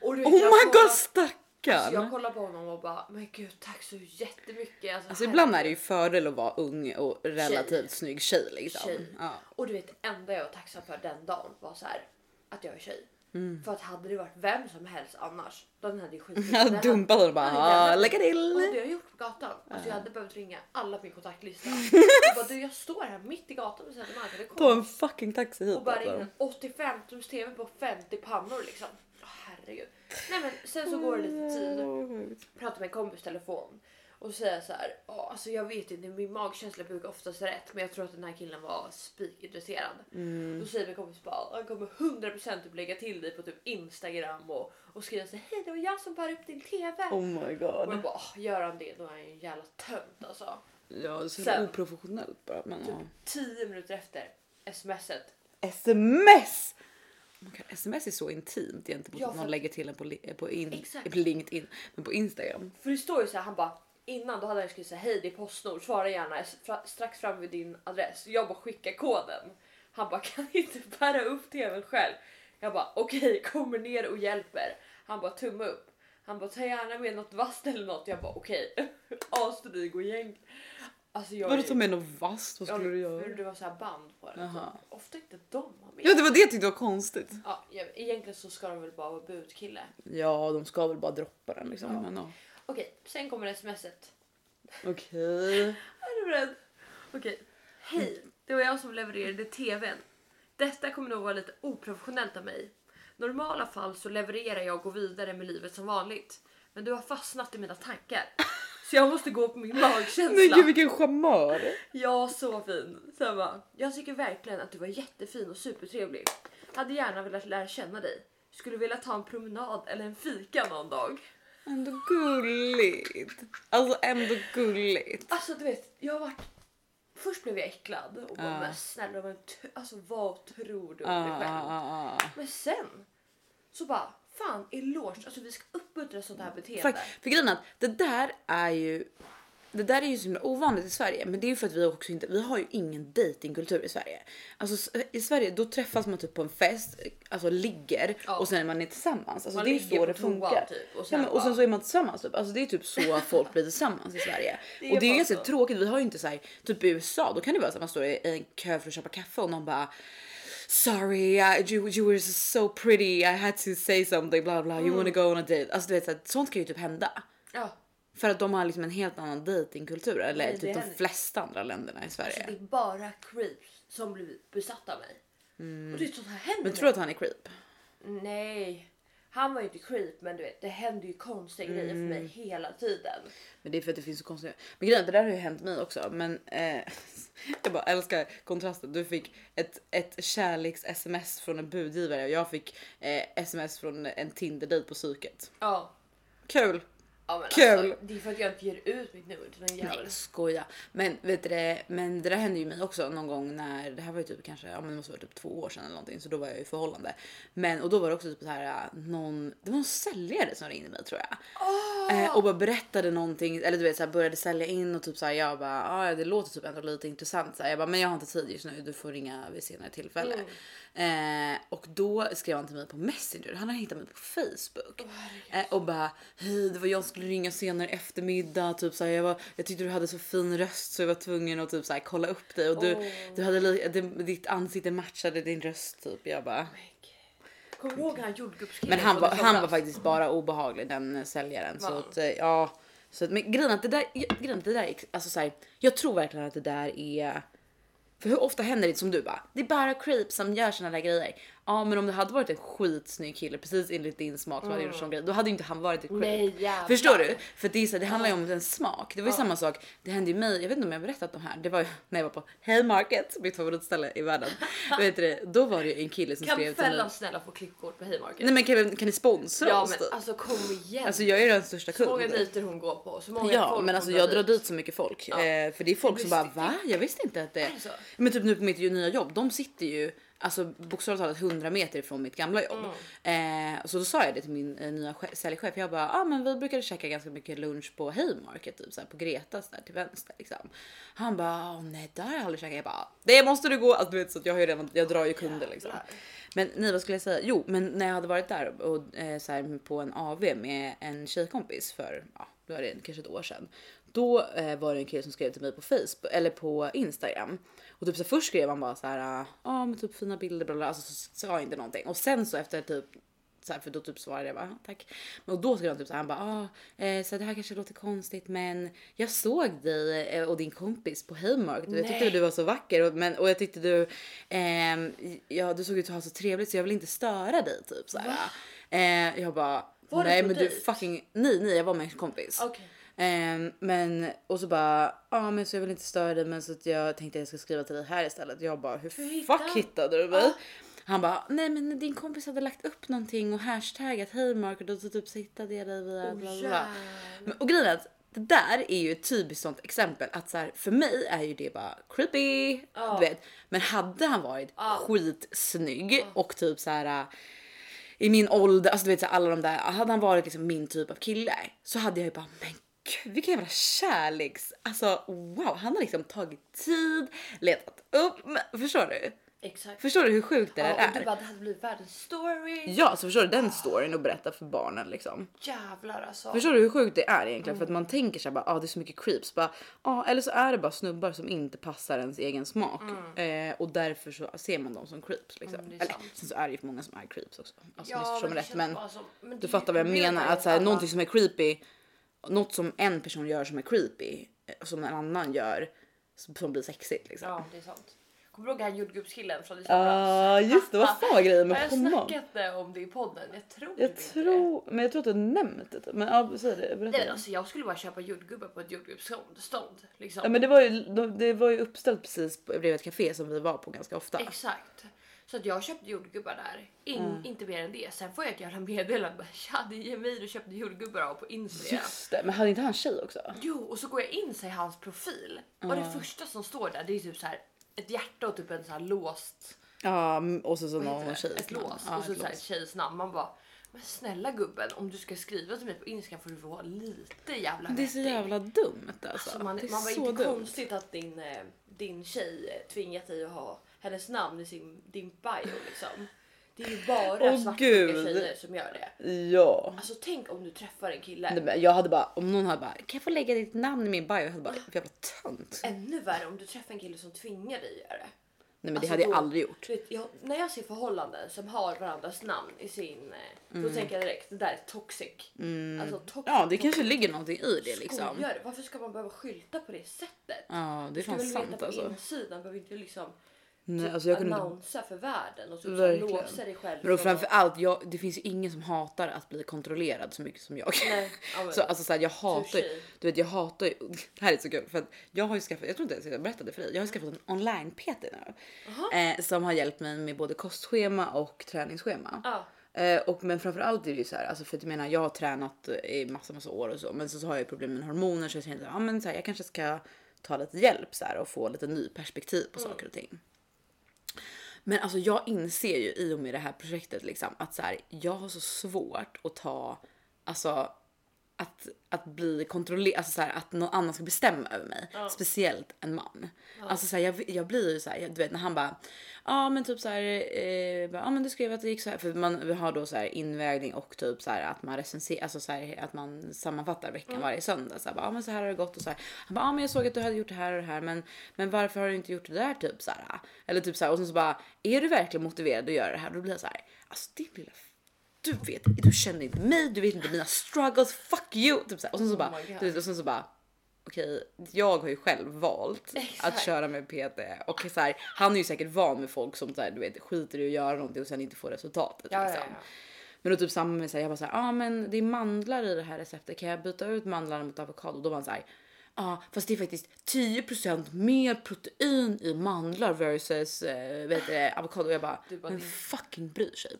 Och du Oh my kollar- god stackarn! Alltså jag kollar på honom och bara men gud tack så jättemycket. Alltså, Alltså ibland är det ju fördel att vara ung och relativt Tjej. snygg tjej liksom. Tjej. Ja. Och du vet det enda jag var tacksam för den dagen var så här att jag är tjej. Mm. För att hade det varit vem som helst annars, då hade jag skitit *laughs* Jag honom och bara ah, lycka Och det till! hade jag gjort på gatan. Alltså jag hade behövt ringa alla på min kontaktlista. *laughs* Jag bara, du jag står här mitt i gatan med Södermalm. Det Ta en fucking taxi hit och bara in alltså. en 85 tums tv på 50 pannor liksom. Åh, herregud. Nej men sen så går det lite tid. Pratar med en kompis telefon. Och jag så här, "Ja, alltså jag vet inte, min magkänsla brukar oftast rätt men jag tror att den här killen var spikintresserad. Mm. Då säger min kompis bara, han kommer 100% typ lägga till dig på typ Instagram och, och skriva så här, hej det var jag som bar upp din TV. Oh my Och jag god. bara, "Åh, gör han det då är han ju en jävla tönt alltså. Ja, det är så Sen- oprofessionellt bara. Men, ja. Tio minuter efter smset. Sms! Kan, sms är så intimt gentemot Ja, att någon lägger till en på, på, in, på LinkedIn, men på Instagram. För det står ju så här, han bara innan då hade han skrivit så här, hej det är Postnord, svara gärna är strax fram vid din adress. Jag bara skicka koden. Han bara kan inte bära upp tvn själv. Jag bara okej, *laughs* kommer ner och hjälper. Han bara tumme upp. Han bara ta gärna med något vasst eller något. Jag bara okej. *laughs* Asdryg och gäng. Alltså jag Vadå ta med något vasst? Vad skulle du Ja, göra? för Det var så band på den. Jaha. Ofta inte de har med. Ja det var det jag tyckte var konstigt. Ja, egentligen så ska de väl bara vara budkille. Ja de ska väl bara droppa den liksom. Ja. Men, ja. Okej, sen kommer smset. Okej. Är du beredd? Okej. Hej, det var jag som levererade tvn. Detta kommer nog vara lite oprofessionellt av mig. Normala fall så levererar jag och går vidare med livet som vanligt. Men du har fastnat i mina tankar. Så jag måste gå på min Men magkänsla. gud vilken charmör. Ja, så fin. Så jag, bara, jag tycker verkligen att du var jättefin och supertrevlig. Hade gärna velat lära känna dig. Skulle vilja ta en promenad eller en fika någon dag. Ändå gulligt. Alltså ändå gulligt. Alltså du vet, jag har varit... Först blev jag äcklad och bara Ja. men snälla men alltså vad tror du om dig själv? ah, ah. Men sen så bara fan eloge, alltså vi ska uppmuntra sånt här beteende. För, för grejen att det där är ju det där är ju så himla ovanligt i Sverige, men det är ju för att vi också inte, vi har ju ingen datingkultur i Sverige. Alltså i Sverige då träffas man typ på en fest, alltså ligger Ja. och sen är man inte tillsammans. Alltså Man det är ju så det funkar. typ, och sen ja, men, och sen så är man tillsammans typ. Alltså det är typ så folk blir tillsammans i Sverige. *laughs* Det och det är bara ganska tråkigt. Vi har ju inte så här, typ i USA, då kan det vara så att man står i en kö för att köpa kaffe och någon bara Sorry, you, you were so pretty. I had to say something. Bla bla. You wanna Mm. go on a date? Alltså du vet, så här, sånt kan ju typ hända. Ja, För att de har liksom en helt annan datingkultur. Eller Nej, typ de flesta andra länderna i alltså Sverige. det är bara creeps som blir besatta av mig. Och det är sånt här händer. Mm. Men tror du att han är creep? Nej, han var ju inte creep men du vet det händer ju konstiga grejer för Mm. mig hela tiden. Men det är för att det finns så konstiga... Men grejen det där har ju hänt mig också. Men eh, *laughs* jag bara älskar kontrasten. Du fick ett, ett kärleks-sms från en budgivare och jag fick eh, sms från en Tinder-dejt på psyket. Ja. Kul! Ja, men Kul. Alltså, det är för att jag inte ger ut mitt nummer till någon jävel. Nej skoja. Men vet du det, men det där hände ju mig också någon gång när det här var ju typ kanske, ja men det måste vara typ två år sedan eller någonting så då var jag i förhållande. Men och då var det också typ så här äh, någon, det var någon säljare som ringde mig tror jag. Eh, och bara berättade någonting eller du vet så här, började sälja in och typ så här, jag bara ah, det låter typ ändå lite intressant. Så här, jag bara men jag har inte tid just nu, du får ringa vid senare tillfälle. Eh, och då skrev han till mig på Messenger, han har hittat mig på Facebook. Eh, och bara hej det var jag som skulle ringa senare eftermiddag. Typ så här, jag, var, jag tyckte du hade så fin röst så jag var tvungen att typ så här, kolla upp dig och du, Åh. du hade det, ditt ansikte matchade din röst typ. Jag bara Kommer du ihåg han jordgubbskillen? men han var, han var faktiskt bara obehaglig den eh, säljaren. Så Va? att, eh, ja. Så att, men grejen att det där, grejen att det där är, alltså så här, jag tror verkligen att det där är för hur ofta händer det som du bara? Det är bara creeps som gör såna där grejer. Ja, men om det hade varit en skitsnygg kille precis enligt din smak som hade gjort sån grej, då hade inte han varit ett creep. Nej. Förstår du? För det, är så, det handlar ju om en smak. Det var ju samma sak. Det hände ju mig. Jag vet inte om jag har berättat om det här. Det var ju *laughs* när jag var på Haymarket, mitt favoritställe i världen. *laughs* vet du, då var det ju en kille som Kan skrev till mig. Fällan snälla få klippkort på Haymarket? Nej men kan, kan ni sponsra ja oss? men typ? alltså kom igen. Alltså jag är den största så många kunden. dejter hon går på. Så många Ja folk men alltså jag drar dit så mycket folk. Ja. Eh, för det är folk som bara va? Jag visste inte att det... Är det så? Men typ nu på mitt nya jobb, de sitter ju alltså bokstavligt talat 100 meter ifrån mitt gamla jobb. Mm. Eh, så då sa jag det till min eh, nya che- säljchef. Jag bara, ja ah, men vi brukade käka ganska mycket lunch på Haymarket typ så här, på Gretas där till vänster liksom. Han bara, "Åh, nej där har jag aldrig käkat. Jag bara, det måste du gå. Alltså, du vet så att jag har ju redan, jag drar ju kunder liksom. Men nej, vad skulle jag säga? Jo, men när jag hade varit där och eh, så här, på en AV med en tjejkompis för ja, då är det kanske ett år sedan. Då eh, var det en kille som skrev till mig på Facebook eller på Instagram och typ så först skrev han bara så här. Ja, ah, men typ fina bilder, bla bla. Alltså så sa jag inte någonting och sen så efter typ så här, för då typ svarade jag bara "Ja, tack. Men och då skrev han typ så här, han bara ah, eh, så det här kanske låter konstigt men jag såg dig eh, och din kompis på Haymarket och jag tyckte du var så vacker och, men, och jag tyckte du ehm, ja du såg ut att ha så trevligt så jag vill inte störa dig typ så här. Eh, jag bara Var nej men du fucking nej nej jag var med en kompis. Okej. Ehm, men och så bara ja men så jag vill inte störa dig men så att jag tänkte jag ska skriva till dig här istället. Jag bara hur Hur hittade fuck hittade du mig? Ja. Han bara nej men din kompis hade lagt upp någonting och hashtaggat Haymarket och så typ så hittade jag dig via Oh, bla bla. Men, och grejen är att det där är ju ett typiskt sånt exempel att så här, för mig är ju det bara creepy, Ja. du vet. Men hade han varit Ja. skitsnygg och typ så här i min ålder, alltså du vet så här, alla de där, hade han varit liksom min typ av kille så hade jag ju bara men gud vilken jävla kärleks, alltså wow, han har liksom tagit tid, letat upp, förstår du? Exakt. Förstår du hur sjukt det Ja, och du är? bara, det hade blivit världens story. Ja, så förstår du den storyn och berätta för barnen liksom. Jävlar alltså. Förstår du hur sjukt det är egentligen? För att man tänker sig bara, ah, det är så mycket creeps. Bara, ah, eller så är det bara snubbar som inte passar ens egen smak. Eh, och därför så ser man dem som creeps. Liksom. Mm, är eller sen så är det ju för många som är creeps också. Alltså, Ja, men rätt. Men som- men du fattar vad jag menar. Att så här, någonting som är creepy, något som en person gör som är creepy, eh, som en annan gör som blir sexigt. Liksom. Ja, det är sant. Kommer du ihåg han jordgubbskillen från i Ah, somras? just det, vad fan var grejen med Har jag honom? snackat om det i podden? Jag tror Jag inte tror, men jag tror att du nämnt det. typ. Men ja, säg det, det. berätta. Nej, alltså, jag skulle bara köpa jordgubbar på ett jordgubbsstånd. stånd, Liksom. Ja, men det var ju, det var ju uppställt precis bredvid ett café som vi var på ganska ofta. Exakt. Så att jag köpte jordgubbar där. In, Mm. Inte mer än det. Sen får jag ett jävla meddelande. bara, Tja, det är Jamie du köpte jordgubbar av på Instagram. Just det, men hade inte han tjej också? Jo, och så går jag in i hans profil. Och det första som står där det är typ så här ett hjärta och typ en så här låst Ja, mm, och så, så någon tjejs ett lås Ja, och så, ett så här, tjejs namn. Man bara men snälla gubben om du ska skriva till mig på Instagram får du vara lite jävla Det är så vettig." jävla dumt alltså. Alltså, man, det är man var så inte dumt. konstigt att din, eh, din tjej eh, tvingat dig att ha hennes namn i sin, din bio liksom. Det är ju bara Åh, svartsjuka gud. tjejer som gör det. Ja. Alltså tänk om du träffar en kille. Nej, men Jag hade bara, om någon hade bara, kan jag få lägga ditt namn i min bio? Jag hade bara, jävla tönt. Ännu värre om du träffar en kille som tvingar dig att göra det. Nej men det Alltså, hade jag då- aldrig gjort. Du vet, jag, när jag ser förhållanden som har varandras namn i sin... eh, Mm. Då tänker jag direkt det där är toxic. Alltså, toxic Ja det kanske ligger någonting i det liksom. Skojar. Varför ska man behöva skylta på det sättet? Ja det är Du ska fan väl veta sant på alltså. insidan. behöver inte liksom Nej, typ alltså jag kunde inte annonsa för världen och typ låsa dig själv. Men då framför allt, jag, det finns ju ingen som hatar att bli kontrollerad så mycket som jag. Nej, *laughs* Så alltså så här, jag hatar ju, du vet jag hatar ju, *laughs* det här är så kul för att jag har ju skaffat, jag tror inte ens jag berättade för dig, jag har skaffat en online PT nu. Eh, som har hjälpt mig med både kostschema och träningsschema. Ja. Eh, och men framförallt är det ju så här, alltså för att jag menar jag har tränat i massa massa år och så men så, så har jag ju problem med hormoner så jag tänkte ja men så här, jag kanske ska ta lite hjälp så här och få lite ny perspektiv på saker och ting. Men alltså jag inser ju i och med det här projektet liksom att så här, jag har så svårt att ta, alltså att, att bli kontrollerad, alltså så här, att någon annan ska bestämma över mig. Speciellt en man. Alltså så här, jag, jag blir ju så här, du vet när han bara, ja men typ så här, eh, ja men du skrev att det gick så här, för man vi har då så här invägning och typ så här att man recenserar, alltså så här, att man sammanfattar veckan varje söndag. Så här, bara, ja men så här har det gått och så här. Han bara, ja men jag såg att du hade gjort det här och det här, men, men varför har du inte gjort det där typ så här? Eller typ så här, och sen så bara, är du verkligen motiverad att göra det här? Då blir jag så här, alltså din lilla du vet, du känner inte mig, du vet inte mina struggles, fuck you! Typ så här. Och sen så Oh bara, du vet, och sen så bara okej, jag har ju själv valt att Exakt. köra med PT och så här, han är ju säkert van med folk som så här, du vet, skiter i att göra någonting och sen inte får resultatet. Ja, ja, liksom. ja. Men då typ samma med så här, jag bara så här, ja ah, men det är mandlar i det här receptet, kan jag byta ut mandlarna mot avokado? Då var han så här, Ja, fast det är faktiskt 10% mer protein i mandlar versus eh, vet du, avokado. Jag bara, Du bara, men det- fucking bryr sig.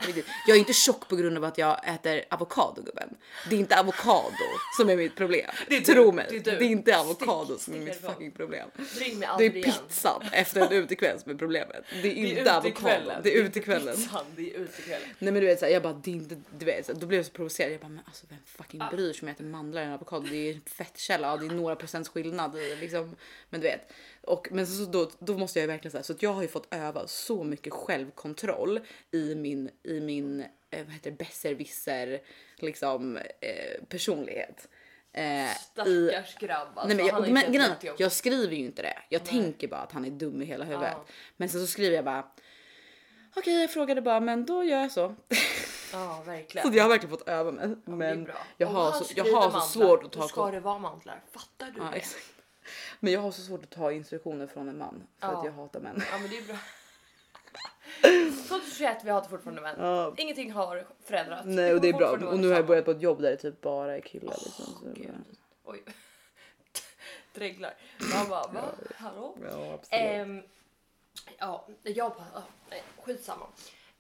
Jag är inte tjock på grund av att jag äter avokado gubben. Det är inte avokado som är mitt problem. *laughs* Det är du, Tro mig, det det är är, du. inte avokado Stick- som är mitt fucking problem. Ring med Det är pizzan efter en utekväll som är problemet. Det är Det inte är avokado. Det är utekvällen. Det är. Nej men du vet såhär, jag bara det är inte, du vet, så, då blev jag så provocerad. Jag bara men alltså vem fucking Ah. bryr sig om jag äter mandlar eller avokado? Det är fettkälla, ja, det är några procents skillnad i liksom. Men du vet. Och men så, då, då måste jag ju verkligen säga så att jag har ju fått öva så mycket självkontroll i min, i min eh, vad heter det, besserwisser liksom eh, personlighet. Eh, i, Stackars grabb alltså. Nej, men jag, men, grejen, jag skriver ju inte det. Jag tänker bara att han är dum i hela huvudet. Ja. Men sen så skriver jag bara. Okej, jag frågade bara, men då gör jag så. *laughs* Ja, verkligen. Så jag har verkligen fått öva mig. Ja, men bra. jag har, så, jag har så svårt att Då ta ska det vara mandlar. Fattar du ja, det? exakt. Men jag har så svårt att ta instruktioner från en man för Ja. att jag hatar män. Ja men det är bra. *laughs* 2021 vi hatar fortfarande män. Ja. Ingenting har förändrats. Nej och det är bra. Och nu har jag börjat på ett jobb där det typ bara är killar. Liksom. Så Gud. bara- Oj. *laughs* Dreglar. Man bara va? Hallå? Ja absolut. Ehm, ja, jag bara, nej, skitsamma.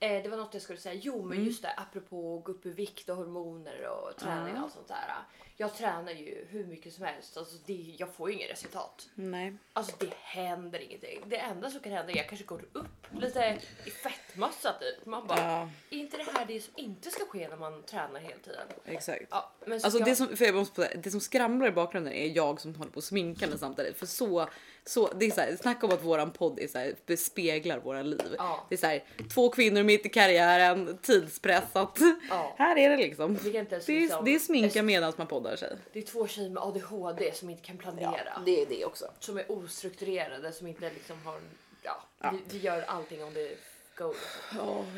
Eh, det var något jag skulle säga. Jo men Mm. just det apropå att gå upp i vikt och hormoner och träning och och sånt där. Jag tränar ju hur mycket som helst. Alltså det, jag får ju inget resultat. Nej. Alltså det händer ingenting. Det enda som kan hända är att jag kanske går upp lite i fettmassa typ. Man bara, Ja. är inte det här det som inte ska ske när man tränar hela tiden? Exakt. Ja, men så Alltså jag, det som, för jag måste säga, det som skramlar i bakgrunden är jag som håller på att sminka mig samtidigt. För så, så det är så här, snacka om att våran podd är så här, bespeglar våra liv. Ja. Det är så här, två kvinnor mitt i karriären, tidspressat. Ja. Här är det liksom. Det är, liksom- det är sminka medan man poddar sig. det är två tjejer med ADHD som inte kan planera. det är det också. Som är ostrukturerade, som inte liksom har... Ja, Vi, vi gör allting om det go.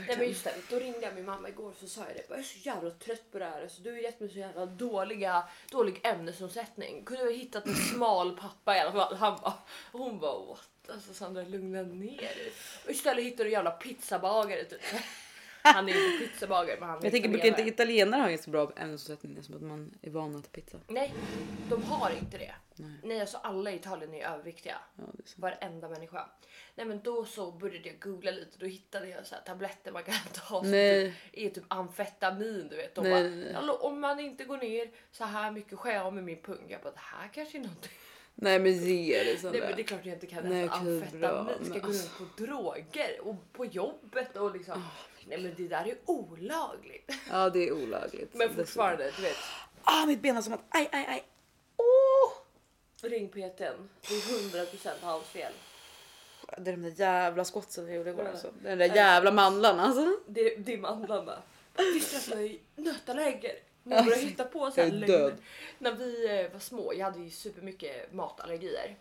Nej men just det, då ringde jag min mamma igår och så sa jag det. Jag är så jävla trött på det här. Alltså, du har gett mig så jävla dåliga, dålig ämnesomsättning. Kunde du ha hittat en smal pappa i alla fall? Han bara, hon bara what? Alltså Sandra lugna ner dig. Och istället hittade du en jävla pizzabagare typ. Han är ju pizzabagare men han är Jag tänker, brukar inte italienare ha en så bra ämnesomsättning som att man är van att äta pizza? Nej, de har inte det. Nej, alltså alla i Italien är överviktiga. Ja, det är så. Varenda människa. Nej men då så började jag googla lite då hittade jag så här tabletter man kan ta som Nej. typ, är typ amfetamin du vet. De Nej, bara, nej, nej. "Hallå, om man inte går ner så här mycket skär jag med min pung. Jag bara det här kanske är någonting. Nej men ge det Nej Sandra. men det är klart jag inte kan Nej, äta okej, amfetamin. bra, Ska men gå runt på droger och på jobbet och liksom. Nej men det där är olagligt. Ja det är olagligt. Men fortfarande du vet. Ah mitt ben har som att aj aj aj. Åh! Ring PTn. Det är 100% hans fel. Det är de där jävla skottsen jag gjorde igår alltså. Den där jävla mandlarna alltså. Det, det är mandlarna. Visste att jag är nötallergiker? Man börjar hitta på så här är lögner. När vi eh, var små, jag hade ju supermycket matallergier.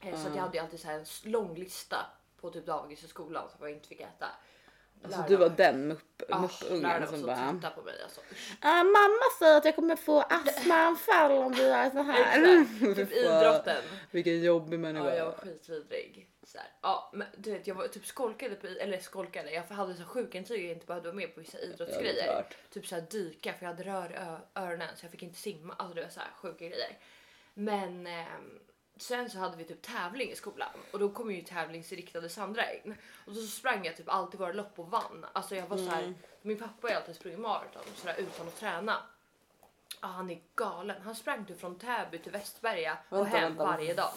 Eh, Så jag hade ju alltid så här en lång lista på typ dagis och skolan som jag inte fick äta. Alltså Lärarna- du var den mupp, Ah, muppungen som bara. på mig alltså. Ah, mamma säger att jag kommer få astmaanfall om vi gör så här. *laughs* Typ idrotten. Vilken jobbig människa. Ja, jag var skitvidrig. Så här. Ja, men du vet, jag var typ skolkade på, eller skolkade, jag hade så sjukintyg jag inte behövde vara med på vissa är idrottsgrejer. typ så här dyka för jag hade rör i öronen så jag fick inte simma. Alltså det var så här sjuka grejer. Men ehm, sen så hade vi typ tävling i skolan och då kom ju tävlingsinriktade Sandra in och så sprang jag typ alltid våra lopp och vann. Alltså jag var så här, min pappa har alltid sprungit maraton så där utan att träna. Ja, han är galen. Han sprang typ från Täby till Västberga och Vänta, hem vänta. varje dag.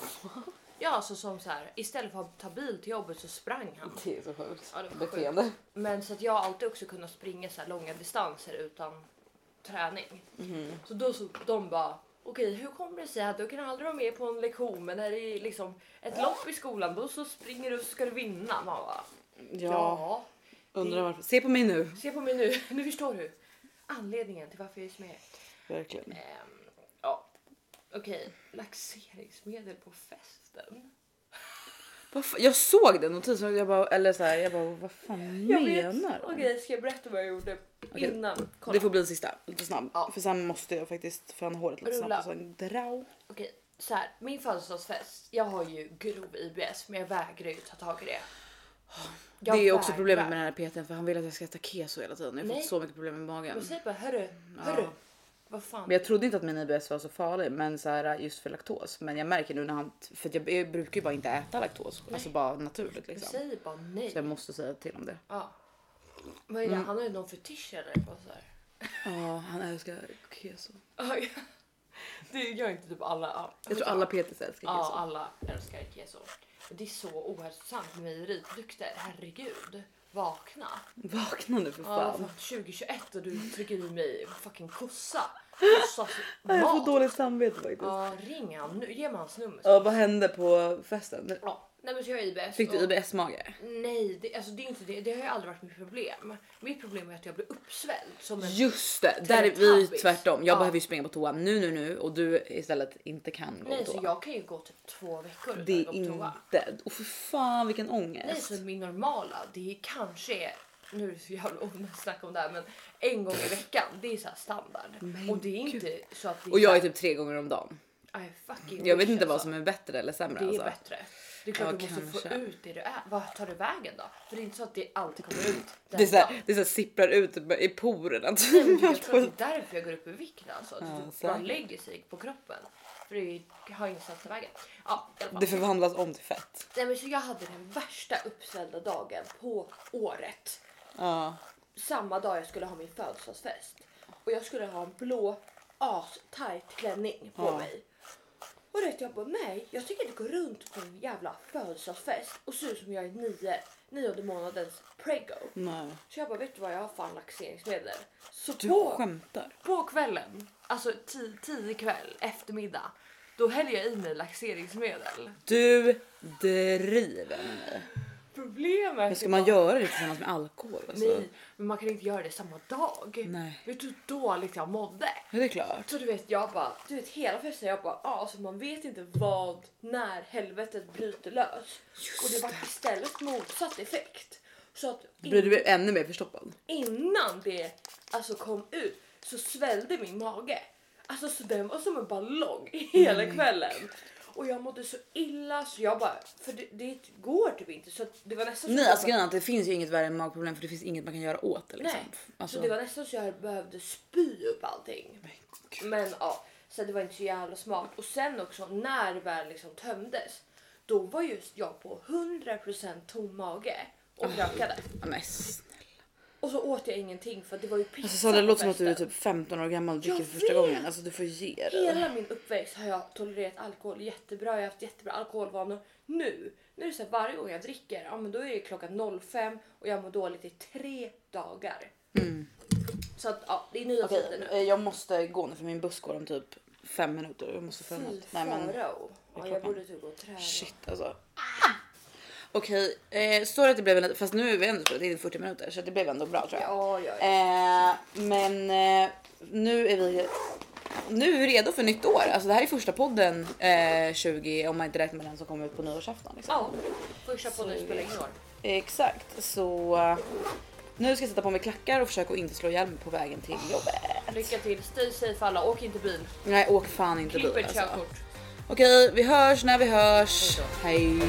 Ja, alltså som så här istället för att ta bil till jobbet så sprang han. Det är så sjukt. Ja, det var Beteende. Men så att jag har alltid också kunnat springa så här långa distanser utan träning. Så då så de bara okej, hur kommer det sig att du kan aldrig vara med på en lektion men när det är liksom ett lopp i skolan då så springer du och ska du vinna. Man bara, Ja, ja. undrar varför. Se på mig nu. Se på mig nu, *laughs* nu förstår du anledningen till varför jag är är. Verkligen. Ehm, ja, okej, laxeringsmedel på festen. Jag såg den notisen och jag bara, eller så här, jag bara vad fan Jag menar du? Okej, ska jag berätta vad jag gjorde innan? Kolla. Det får bli sista, lite snabb. Ja. För sen måste jag faktiskt föna håret lite Rulla. snabbt och sen dra. Okej, så här, min födelsedagsfest. Jag har ju grov IBS, men jag vägrar ju ta tag i det. Jag det är också vägrar. problemet med den här PTn för han vill att jag ska äta keso hela tiden. Jag har Nej. fått så mycket problem med magen. Men säg bara hörru, hörru. Vad fan. Men jag trodde inte att min IBS var så farlig, men så här just för laktos. Men jag märker nu när han, för jag, jag brukar ju bara inte äta laktos, alltså bara naturligt liksom. Säg bara nej. Så jag måste säga till om det. Ja. Vad är det? Mm. Han har ju någon fetisch eller? Ja, han älskar keso. Ja, ja. Det gör inte typ alla. Ja. Jag tror alla PTs älskar Ja, keso. alla älskar keso. Det är så ohälsosamt med mejeriprodukter. Herregud. Vakna. Vakna nu för Ja, fan. för 2021 och du trycker i mig fucking kossa. *laughs* Kossas jag får dåligt samvete faktiskt. Ja, ring han nu. Ge mig hans nummer. Ja, vad hände på festen? Ja. Nej men så jag har IBS. Fick du IBS-mage? Nej, det, alltså det är inte det. Det har ju aldrig varit mitt problem. Mitt problem är att jag blir uppsvälld som en... Just det, där är vi tvärtom. Jag Ja. behöver ju springa på toa nu, nu, nu och du istället inte kan gå Nej, på så toa. jag kan ju gå typ två veckor utan Det att är gå på toa. inte... Och för fan vilken Nej, ångest. så min normala, det är kanske, nu är det så jävla onödigt att snacka om det här, men en gång i veckan, det är så här standard. Men och det är inte så att det är Och jag är typ tre gånger om dagen. I fucking Jag vet wish, inte vad alltså. som är bättre eller sämre. Det är alltså. bättre. Det är klart Ja, du måste få ut det du är. Vad tar du vägen då? För det är inte så att det alltid kommer ut. Det är så här, det är så här, sipprar ut i porerna. Nej, men Jag tror att det är därför jag går upp i vikt alltså. Att Ja, säkert. lägger sig på kroppen. För det har ingenstans ta vägen. Ja. Det förvandlas om till fett. Nej, men så jag hade den värsta uppsvällda dagen på året. Ja. Samma dag jag skulle ha min födelsedagsfest. och jag skulle ha en blå as-tight klänning på Ja. mig. Och rätt jag bara nej, jag tänker inte gå runt på en jävla födelsedagsfest och se ut som jag är nio, nionde månadens prego. Nej. Så jag bara vet du vad jag har fan laxeringsmedel. Så Du på, skämtar. på kvällen, alltså ti- tidig kväll, eftermiddag, då häller jag i mig laxeringsmedel. Du driver med mig. Problemet Men ska man göra det tillsammans med alkohol? Alltså? Nej, men man kan inte göra det samma dag. Nej. Vet du hur dåligt jag mådde? Ja, det är klart. Så du vet, jag bara, du vet hela festen jag bara, ja, alltså man vet inte vad, när helvetet bryter lös. och det var istället motsatt effekt. Så att in, Blir du ännu mer förstoppad? innan det alltså kom ut så svällde min mage. Alltså så den var som en ballong hela kvällen. Och jag mådde så illa så jag bara, för det, det går typ inte. Så det var nästan Nej alltså grejen är att det finns ju inget värre än magproblem för det finns inget man kan göra åt det liksom. Nej, Alltså, så det var nästan så jag behövde spy upp allting. Men ja, så det var inte så jävla smart. Och sen också när det väl liksom tömdes, då var just jag på 100% tom mage och krökade. Ja, men snälla. Och så åt jag ingenting för det var ju pizza Alltså Sara, det låter som att du är typ 15 år gammal och dricker för första gången. Alltså du får ge dig. Hela min uppväxt har jag tolererat alkohol jättebra. Jag har haft jättebra alkoholvanor. Nu, nu är det så här, varje gång jag dricker, ja men då är det klockan 05 och jag mår dåligt i tre dagar. Så att ja, det är nya Okej, tider nu. eh, jag måste gå nu för min buss går om typ fem minuter. Jag måste följa Fy något. Nej men farao. Ja, jag klockan? borde typ gå och träna. shit alltså. Okej, eh, står att det blev en, fast nu är vi ändå spelat in 40 minuter så det blev ändå bra tror jag. Ja, ja, ja. Eh, men eh, nu är vi nu är vi redo för nytt år. Alltså det här är första podden eh, 20 om man inte räknar med den som kommer ut på nyårsafton. Liksom. ja. Första podden spelar ingen roll. Exakt, så eh, nu ska jag sätta på mig klackar och försöka att inte slå ihjäl mig på vägen till jobbet. Lycka till, stay safe alla, åk inte bil. Nej, åk fan inte Klipp bil ett alltså. körkort. Okej, vi hörs när vi hörs. Hej.